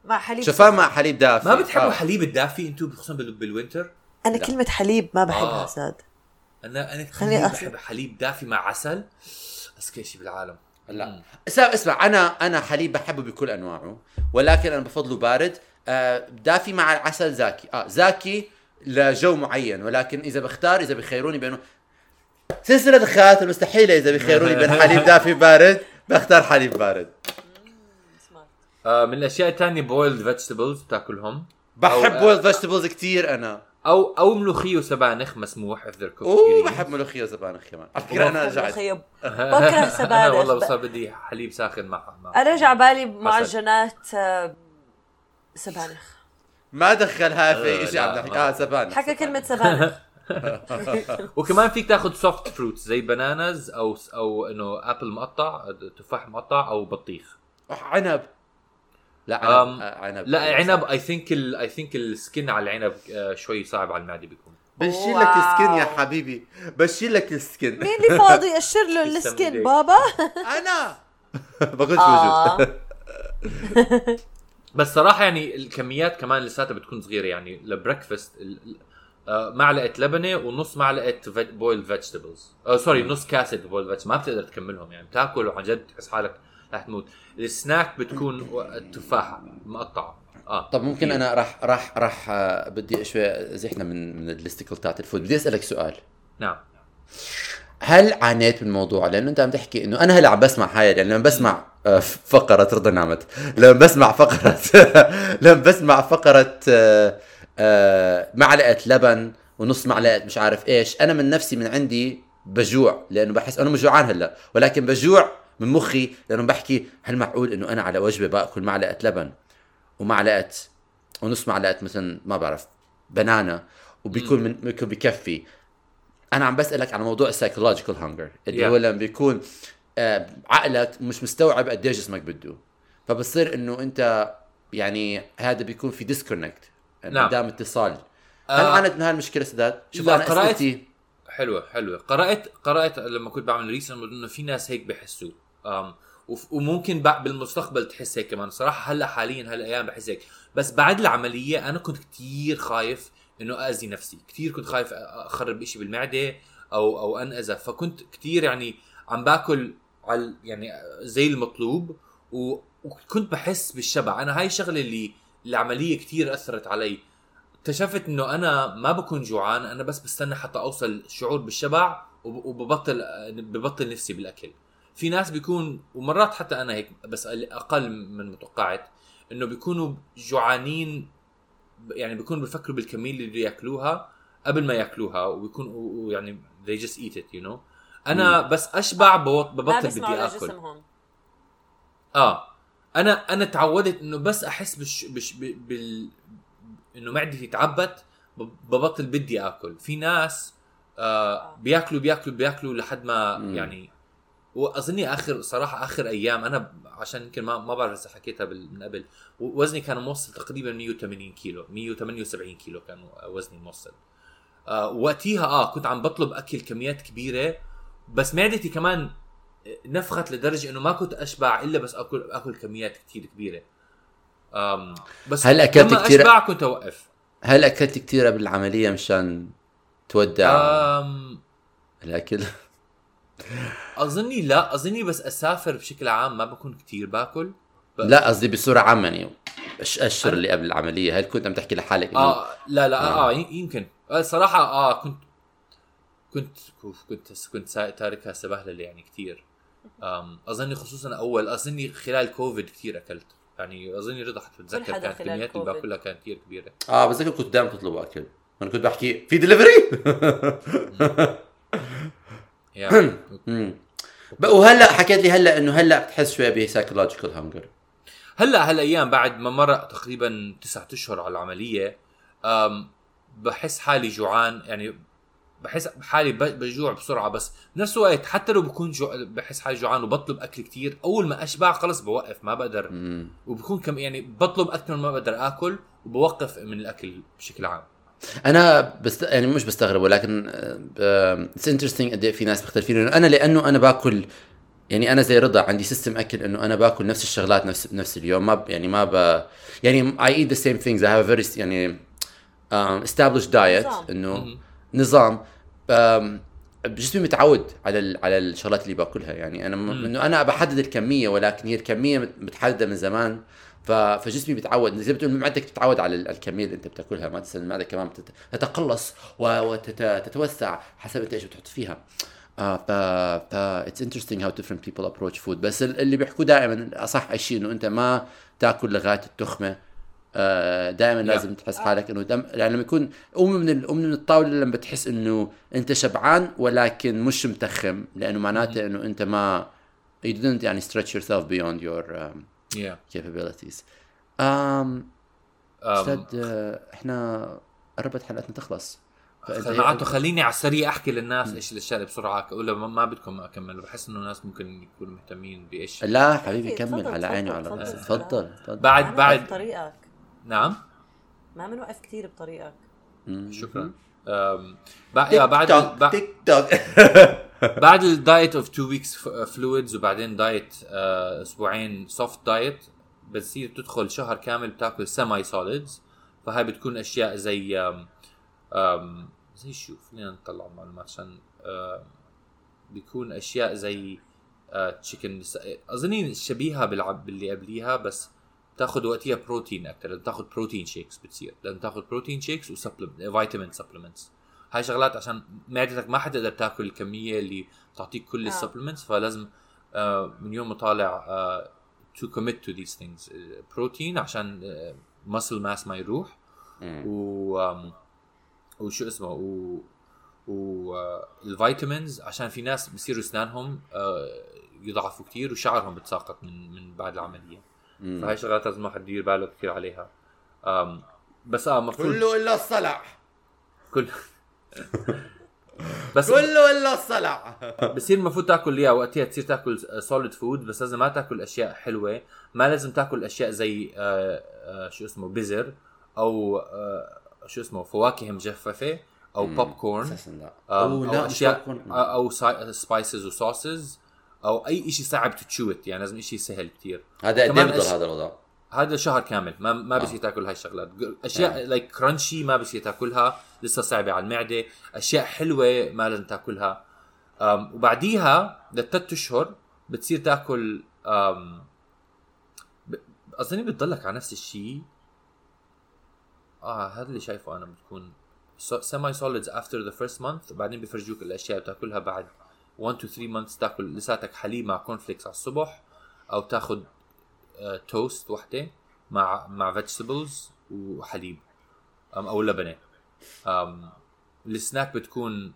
مع حليب شوفان مع حليب دافي. ما بتحبوا آه. حليب الدافي أنتم خصوصا بال- بال winter أنا كلمة حليب ما بحبها آه. ساد أنا أنا خليني. بحب حليب دافي مع عسل. ازكى شيء بالعالم. لا. اسمع اسمع أنا أنا حليب بحبه بكل أنواعه ولكن أنا بفضله بارد. آه دافي مع العسل زاكي. آه زاكي لجو معين ولكن إذا بختار إذا بخيروني بينه. سلسلة الخيارات المستحيلة إذا بخيروني بين حليب دافي بارد بختار حليب بارد. آه من الأشياء الثانية boiled vegetables بتاكلهم. بحب boiled vegetables كثير أنا. أو أو ملوخية وسبانخ مسموح if they're cooked اوه. بحب ملوخية وسبانخ كمان. على فكرة أنا بحب رجعت. بكره سبانخ. أنا والله بصير بدي حليب ساخن مع مع أنا رجع بالي معجنات آه، سبانخ ما دخل هاي في آه، شيء عم نحكي آه سبانخ حكى كلمة سبانخ وكمان فيك تاخذ soft fruits زي bananas أو أو إنه apple مقطع تفاح مقطع أو بطيخ. عنب. لا عنب. آه، عنب. لا عنب I think I think ال skin على العنب آه، شوي صعب على المعدة بيكون. بشيل لك ال skin يا. حبيبي. بشيل لك ال skin. مين اللي فاضي؟ قشر له ال skin. بابا. أنا. بقولش آه. موجود. بس صراحة يعني الكميات كمان لساتها بتكون صغيرة. يعني ل breakfast آه، معلقة لبنة ونص معلقة boiled vegetables sorry نص كاسة boiled vegetables ما بتقدر تكملهم. يعني بتاكل وعن جد تحس حالك رح تموت السناك بتكون و- تفاحة مقطعة. آه. طب ممكن أنا راح راح راح آه، بدي شوي زحنا من من ال listicle تاعت ال food. بدي أسألك سؤال. نعم. هل عانيت من الموضوع؟ لأنه أنت عم تحكي إنه أنا هلأ عم بسمع هاي يعني لما بسمع آه، فقرة رضا نعمت لما بسمع فقرة لما بسمع فقرة آه، معلقة لبن ونص معلقة مش عارف إيش أنا من نفسي من عندي بجوع لأنه بحس أنا مش جوعان هلأ. ولكن بجوع من مخي لأنه بحكي هل معقول إنه أنا على وجبة بأكل معلقة لبن ومعلقة ونص معلقة مثلا ما بعرف banana وبيكون من بيكون بكفي أنا عم بسألك على موضوع ال psychological hunger اللي Yeah. هو لما بيكون آه، عقلك مش مستوعب قد إيه جسمك بده فبصير إنه أنت يعني هذا بيكون في disconnect نعم. عدم اتصال هل آه. عانيت من هاي المشكلة سداد؟ شوف أنا قرأت- حلوة حلوة قرات قرأت لما كنت بعمل ريسيرش إنه في ناس هيك بحسوا وممكن بالمستقبل تحس هيك كمان. صراحة هلأ حاليا هالايام بحس هيك. بس بعد العملية أنا كنت كتير خايف إنه اذي نفسي. كتير كنت خايف أخرب إشي بالمعدة أو أو أنأذى. فكنت كتير يعني عم باكل على يعني زي المطلوب وكنت بحس بالشبع. أنا هاي الشغله اللي العملية كتير أثرت علي. اكتشفت إنه أنا ما بكون جوعان. أنا بس بستنى حتى أوصل شعور بالشبع وب- وببطل ببطل نفسي بالأكل. في ناس بيكون ومرات حتى أنا هيك بس أقل من متوقعت إنه بيكونوا جوعانين يعني بيكونوا بيفكروا بالكمية اللي بده ياكلوها قبل ما ياكلوها وبيكون ويعني they just eat it you know. أنا بس أشبع ببطل بدي آكل. لجسمهم آه. أنا أنا تعودت إنه بس أحس بش بش بال إنه معدتي تعبت ببطل بدي آكل. في ناس آه. بياكلوا بياكلوا بياكلوا لحد ما مم. يعني وأظني آخر صراحة آخر أيام أنا عشان يمكن ما ما بعرف إذا حكيتها من قبل وزني كان موصل تقريبا 180 كيلو 178 كيلو كان وزني موصل آه وقتيها آه كنت عم بطلب أكل كميات كبيرة بس معدتي كمان نفخت لدرجة إنه ما كنت أشبع إلا بس أكل أكل كميات كثير كبيرة أم بس هل أكلت لما كتير؟ اشبع كنت أوقف هل أكلت كثير قبل العملية مشان تودع الأكل؟ أظني لا أظني بس أسافر بشكل عام ما بكون كثير باكل ب- لا قصدي بصورة عامة يعني الش- الاشهر اللي قبل العملية. هل كنت عم تحكي لحالك إنه آه لا لا آه, آه يمكن. الصراحه آه كنت كنت كنت كنت, تاركها سبهلله يعني كثير أظني خصوصا أول أظني خلال كوفيد كثير أكلت. يعني أظني رضا حتتذكر حدا كانت كميات اللي. باكلها كانت كثير كبيرة. آه بتذكر كنت دائما تطلبوا أكل. أنا كنت بحكي في دليفري وهلا حكيت لي هلا إنه هلا بتحس شوي ب psychological hunger هلا هالايام بعد ما مر تقريبا تسعة أشهر على العملية بحس حالي جوعان يعني بحس حالي بجوع بسرعة بس بنفس الوقت حتى لو بكون جو بحس حالي جوعان وبطلب أكل كتير أول ما اشبع خلص بوقف ما بقدر. وبكون كم يعني بطلب أكثر ما بقدر آكل وبوقف من الأكل بشكل عام. أنا بست... يعني مش بستغرب ولكن it's interesting قد إيه في ناس مختلفين انه أنا لأنه أنا باكل يعني أنا زي رضا عندي سيستم أكل إنه أنا باكل نفس الشغلات نفس نفس اليوم ما ب... يعني ما ب... يعني I eat the same things I have a very يعني um, established diet نظام. إنه. نظام جسمي متعود على ال... على الشغلات اللي باكلها يعني أنا م... إنه أنا بحدد الكمية ولكن هي الكمية مت- متحددة من زمان. فجسمي بيتعود زي ما بتقول معدتك بتتعود على ال- الكمية اللي انت بتاكلها ما تنسى المعده كمان. تتقلص وتتوسع حسب انت إيش بتحط فيها. آه ف ف it's interesting how different people approach food. بس ال- اللي بيحكوا دائما أصح شيء إنه أنت ما تاكل لغاية التخمة. آه دائما لازم تحس حالك إنه دم يعني لما يكون قوم من قوم من الطاولة لما بتحس إنه أنت شبعان ولكن مش متخم لأنه معناته إنه أنت ما you didn't يعني stretch yourself beyond your um, yeah. capabilities. Um, أم، أستاذ آه، إحنا قربت حلقتنا تخلص. معناته خليني على السريع أحكي للناس إيش الاشياء اللي بسرعة ولا ما- ما بدكم أكمل. بحس إنه الناس ممكن يكونوا مهتمين بإيش. لا حبيبي كمل على عيني وعلى راسي. تفضل. بعد ما بعد بنوقف بطريقك نعم. ما بنوقف كثير بطريقك. شكرا. بعد يا بعد تيك توك. بعد- ال diet of two weeks fluids وبعدين diet آه، أسبوعين soft diet بتصير تدخل شهر كامل بتاكل semi solids فهاي بتكون أشياء زي آم آم زي شو؟ خلينا نطلع معلومات عشان بيكون أشياء زي chicken اظني شبيهة بالعب باللي قبليها بس تاخذ وقتها بروتين أكثر لازم تاخذ protein shakes بتصير لازم تاخذ protein shakes و vitamin supplements هاي شغلات عشان معدتك ما حتقدر تاكل الكمية اللي تعطيك كل آه. ال supplements فلازم آه، من يوم ما طالع to commit to these things بروتين عشان muscle mass ما يروح مم. و وشو اسمه و والفيتامينز عشان في ناس بصيروا اسنانهم آه، يضعفوا كتير وشعرهم بتساقط من من بعد العملية مم. فهي شغلات لازم الواحد يدير باله كثير عليها بس آه المفروض كله إلا الصلع كل بس كله إلا الصلع بصير المفروض تاكل إياها وقتها تصير تاكل solid food بس لازم ما تاكل أشياء حلوة. ما لازم تاكل أشياء زي آه آه شو اسمه بزر أو آه شو اسمه فواكه مجففة أو مم. بوب كورن أو لا، أشياء. أو spices و sauces أو أي شيء صعب تتشوت يعني لازم شيء سهل كتير. هذا قد إيه بضل هذا الوضع؟ هذا شهر كامل ما ما بصير تاكل هاي الشغلات. أشياء like crunchy ما بصير تاكلها لسه صعبة على المعدة. أشياء حلوة ما لازم تاكلها. وبعديها لثلاث أشهر بتصير تاكل أظني بتضلك على نفس الشيء آه هذا اللي شايفه أنا بتكون semi solids after the first month بعدين بفرجوك الأشياء اللي بتاكلها بعد 1 to 3 months تاكل لساتك حليب مع corn flakes على الصبح أو تاخذ توست وحدة مع مع vegetables وحليب. أو لبنه السناك بتكون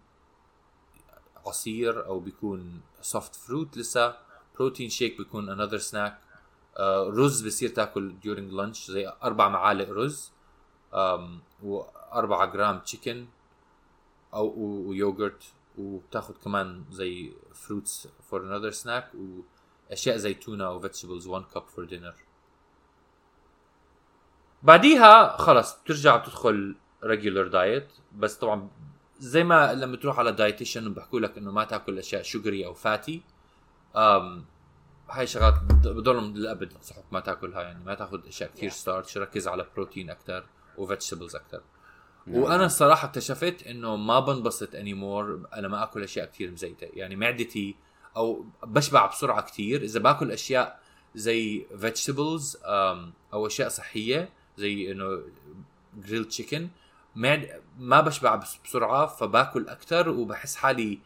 عصير أو بيكون soft fruit لسه protein shake بيكون another snack رز بصير تاكل during lunch زي أربع معالق رز. أم وأربعة جرام chicken أو و- ويوغرت وبتاخذ كمان زي fruits for another snack واشياء زي تونه و vegetables 1 cup for dinner بعديها خلص بترجع بتدخل regular diet بس طبعا زي ما لما تروح على dietitian بحكوا لك إنه ما تأكل أشياء sugary أو fatty أم هاي شغلات بضلهم للأبد انصحك ما تأكلها يعني ما تأخذ أشياء كثير Yeah. starch ركز على بروتين أكثر و vegetables أكثر. وأنا الصراحة اكتشفت إنه ما بنبسط anymore أنا ما أكل أشياء كثير مزيتة يعني معدتي أو بشبع بسرعة كثير إذا باكل أشياء زي vegetables أو أشياء صحية زي إنه grilled chicken ما بشبع بس- بسرعة فباكل أكثر وبحس حالي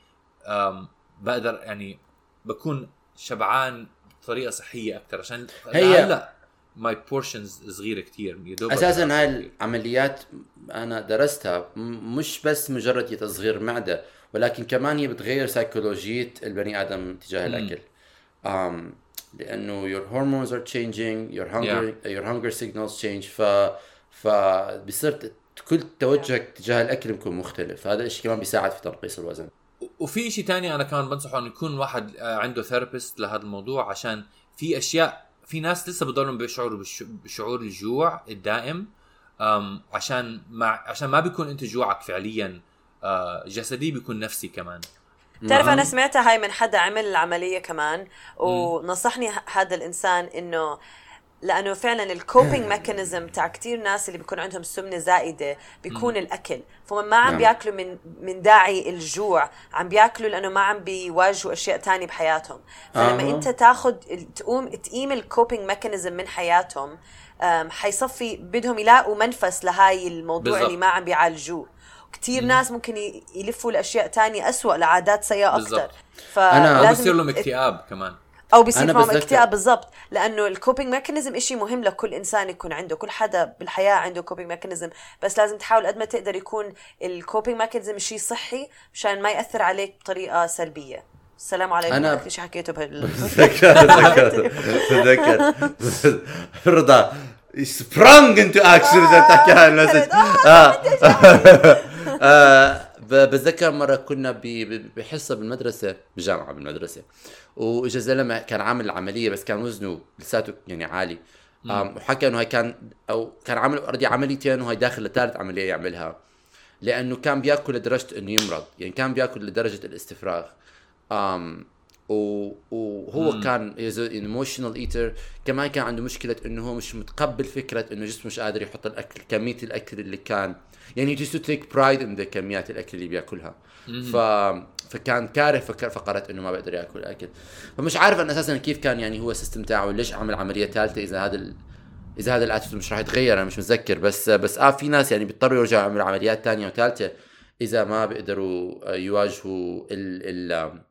بقدر يعني بكون شبعان بطريقة صحية أكثر عشان هي- هلا my portions صغيرة كثير أساسا هاي. العمليات أنا درستها مش بس مجرد تصغير معدة. ولكن كمان هي بتغير سيكولوجيه البني آدم تجاه. الأكل. um, لأنه your hormones are changing your hunger your hunger signals change ف فبصير كل توجهك تجاه الأكل بيكون مختلف. هذا الشيء كمان بيساعد في تنقيص الوزن. وفي شيء تاني أنا كمان بنصحه إنه يكون واحد آه، عنده ثيرابيست لهذا الموضوع عشان في أشياء في ناس لسه بضلهم بيشعروا بشعور الجوع الدائم عشان ما عشان ما بيكون أنت جوعك فعليا. جسدي بيكون نفسي كمان بتعرف نعم. أنا سمعتها هاي من حدا عمل العملية كمان ونصحني هذا الإنسان إنه لأنه فعلا ال coping mechanism تاع كتير ناس اللي بيكون عندهم سمنة زائده بيكون الأكل فهم ما عم نعم. بياكلوا من من داعي الجوع عم بياكلوا لأنه ما عم بيواجهوا أشياء تانية بحياتهم فلما آه. أنت تاخذ تقوم تقيم ال coping mechanism من حياتهم حيصفي بدهم يلاقوا منفس لهاي الموضوع بالضبط. اللي ما عم بيعالجوه كتير ناس ممكن يلفوا لأشياء تانية أسوأ لعادات سيئة. أكثر فلازم بصير لهم اكتئاب كمان. أو بيصير معهم بتذكر- اكتئاب بالضبط. لأنه ال coping mechanism إشي مهم لكل إنسان يكون عنده. كل حدا بالحياة عنده coping mechanism بس لازم تحاول قد ما تقدر يكون ال coping mechanism شيء صحي مشان ما يأثر عليك بطريقة سلبية. السلام عليكم. أنا- أنا شيء حكيته بهال تذكر تذكر تذكر رضا. sprang into action إذا بتحكي عن المسج. آه. بتذكر مرة كنا بحصة بالمدرسة بجامعه بالمدرسة وإجا زلمة كان عامل العملية بس كان وزنه لساته يعني عالي وحكى إنه هاي كان أو كان عامل already عمليتين وهي داخل لثالث عملية يعملها لأنه كان بيأكل لدرجة إنه يمرض يعني كان بيأكل لدرجة الاستفراغ و- وهو مم. كان emotional eater كمان كان عنده مشكلة إنه هو مش متقبل فكرة إنه جسمه مش قادر يحط الأكل كمية الأكل اللي كان يعني to take pride in the كميات الأكل اللي بيأكلها. ف فكان كاره فكرة إنه ما بيقدر يأكل أكل. فمش عارف أنا أساسا كيف كان يعني هو ال system تاعه ليش عمل عملية ثالثه إذا هذا ال... إذا هذا ال attitude مش راح يتغير أنا مش متذكر. بس بس آه في ناس يعني بيضطروا يرجعوا يعملوا عمليات ثانية وثالثه إذا ما بيقدروا آه، يواجهوا ال ال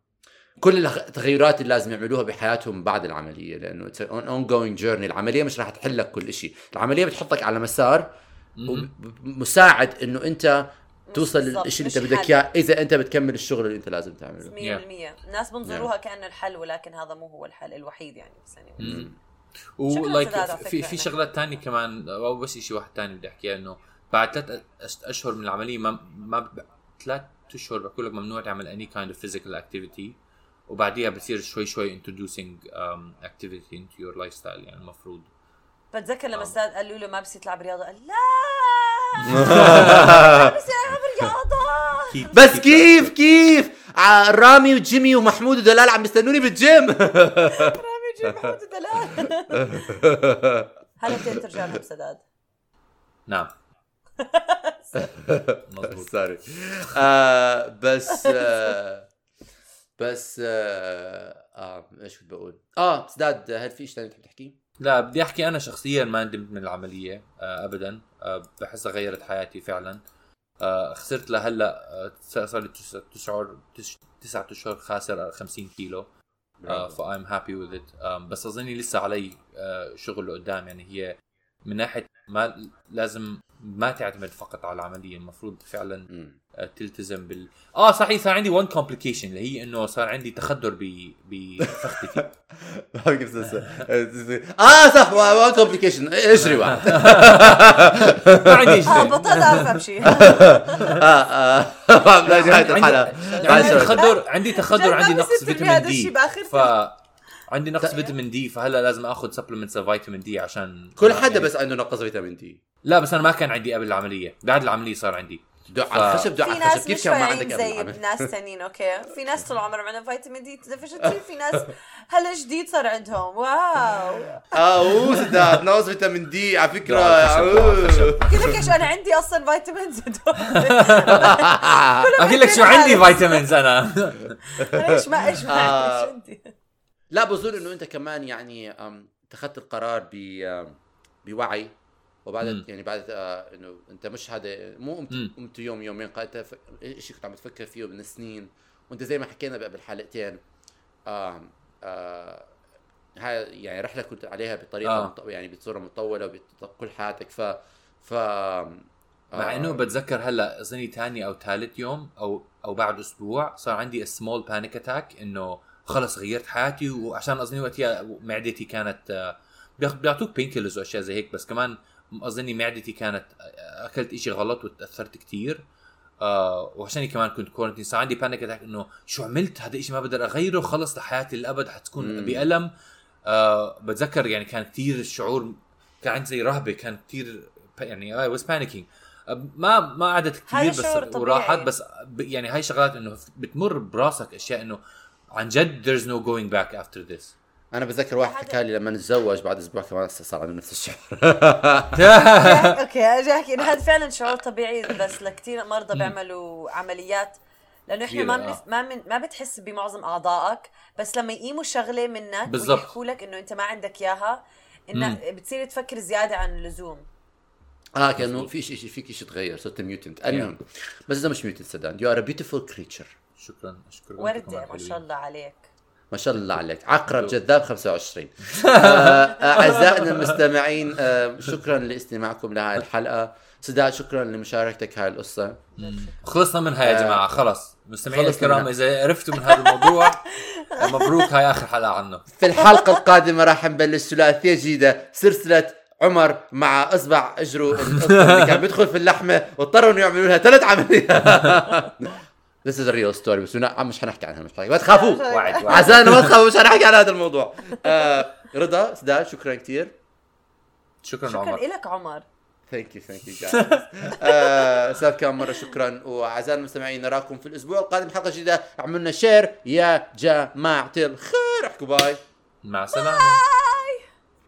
كل التغيرات اللي لازم يعملوها بحياتهم بعد العملية. لأنه an ongoing journey العملية مش راح تحل لك كل شيء العملية بتحطك على مسار. مساعد إنه أنت توصل للشيء اللي أنت بدك. إياه إذا أنت بتكمل الشغل اللي أنت لازم تعمله. 100% الناس بنظروها كانه الحل ولكن هذا مو هو الحل الوحيد يعني بس يعني و like في في شغلات تانية كمان أو بس شيء واحد تاني بدي احكيها إنه بعد ثلاث أشهر من العملية ما ما ثلاث أشهر بقول لك ممنوع تعمل any kind of physical activity وبعديها بصير شوي شوي introducing um, activity into your lifestyle يعني المفروض. بتذكر لما آه. أستاذ قالوا له ما بصير تلعب رياضة. قال لا! ما بصير العب رياضة. بس كيف؟ كيف ع- رامي وجيمي ومحمود ودلال عم بيستنوني بالجيم. رامي جيب محمود دلال هلا بديت ترجع لهم سداد. نعم. مظبوط. سوري آه بس آه بس آه, آه إيش كنت بقول؟ آه سداد هل في شيء ثاني تحب تحكي؟ لا بدي أحكي أنا شخصيا ما ندمت من العملية آه ابدا. آه بحسها غيرت حياتي فعلا. آه خسرت لهلأ صار لي تسع تسع تسعة أشهر خاسر 50 كيلو. Happy with it. آه بس أظني لسه علي شغل قدام. يعني هي من ناحية ما لازم ما تعتمد فقط على العملية. المفروض فعلا تلتزم بال آه صحيح صار عندي one complication اللي هي إنه صار عندي تخدر ب تنسى؟ آه صح one complication اجري واحد. ما عندي آه شيء بطلت أعرف امشي آه آه. نهايه عندي- الحلقة. عندي تخدر عندي تخدر عندي نقص فيتامين دي. ف عندي نقص فيتامين D فهلا لازم آخذ supplements فيتامين D عشان كل حدا يعني- بس عنده نقص فيتامين D. لا بس أنا ما كان عندي قبل العملية. بعد العملية صار عندي. ف- على الخشب دق في على ناس الخشب كيف مش كان ما عندك زي ناس تانيين okay. في ناس طول عمرهم عندهم فيتامين D deficiency في ناس هلا جديد صار عندهم. واو. آه أوه سداد ناقص فيتامين دي على فكرة. قلت لك إيش أنا عندي أصلا vitamins. احكي لك شو عندي فيتامينز أنا. إيش ما إيش ما آه. عندي؟ لا بظن إنه أنت كمان يعني اتخذت القرار ب أم، بوعي. وبعد مم. يعني بعد آه، إنه أنت مش هذا مو قمت. قمت يوم يومين قاعد شيء كنت عم تفكر فيه من سنين وأنت زي ما حكينا بالحلقتين آم، آه هاي يعني رحلة كنت عليها بطريقة آه. مط... يعني بصورة مطولة وكل حياتك ف ف مع آه، إنه بتذكر هلأ اظني ثاني أو ثالث يوم أو أو بعد أسبوع صار عندي small panic attack إنه خلص غيرت حياتي وعشان اظني وقتها معدتي كانت آه، بيعطوك painkillers وأشياء زي هيك بس كمان أظني معدتي كانت أكلت إشي غلط وتأثرت كتير. آه وعشان كمان كنت quarantine صار عندي panic attack إنه شو عملت؟ هذا الشيء ما بقدر أغيره خلص لحياتي للأبد حتكون مم. بألم. آه بتذكر يعني كان كتير الشعور كان عندي زي رهبة كان كتير يعني I was panicking ما ما قعدت كثير بس. وراحت بس يعني هاي شغلات إنه بتمر براسك أشياء إنه عن جد there's no going back after this. أنا بتذكر واحد حكى لي لما نتزوج بعد أسبوع كمان صار عنده نفس الشعور. okay أجي أحكي. إنه هذا فعلا شعور طبيعي بس لكثير مرضى بيعملوا عمليات. لأنه إحنا ما كبيرة، بنف... ما من... ما بتحس بمعظم أعضائك بس لما يقيموا شغلة منك بالضبط. ويحكوا لك إنه أنت ما عندك إياها إنه بتصير تفكر زيادة عن اللزوم. آه كانه في شيء فيك شيء تغير صرت mutant المهم بس إذا مش mutant سداد you are a beautiful creature شكرا شكرا وردة ما شاء الله عليك. ما شاء الله عليك. عقرب جذاب 25 آه، أعزائنا المستمعين آه، شكرا لاستماعكم لهذه الحلقة. سداد شكرا لمشاركتك هاي القصة. خلصنا من هاي يا آه، جماعة خلص. مستمعين الكرام منها. إذا عرفتوا من هذا الموضوع مبروك هاي آخر حلقة عنه. في الحلقة القادمة راح نبلش ثلاثية جديدة سلسلة عمر مع إصبع اجره اللي كان بيدخل في اللحمة واضطروا إنه يعملوا لها ثلاث عمليات. This is a real story بس مش حنحكي عنها مش حنحكي ما تخافوا. وعد عزانا ما تخافوا مش حنحكي عن هذا الموضوع. آه رضا سداد شكرا كثير شكرا شكرا عمر لك عمر. thank you thank you guys أستاذ كم مرة شكرا واعزائنا المستمعين نراكم في الأسبوع القادم حلقة جديدة. اعملوا لنا share يا جماعة الخير. احكوا bye مع السلامة.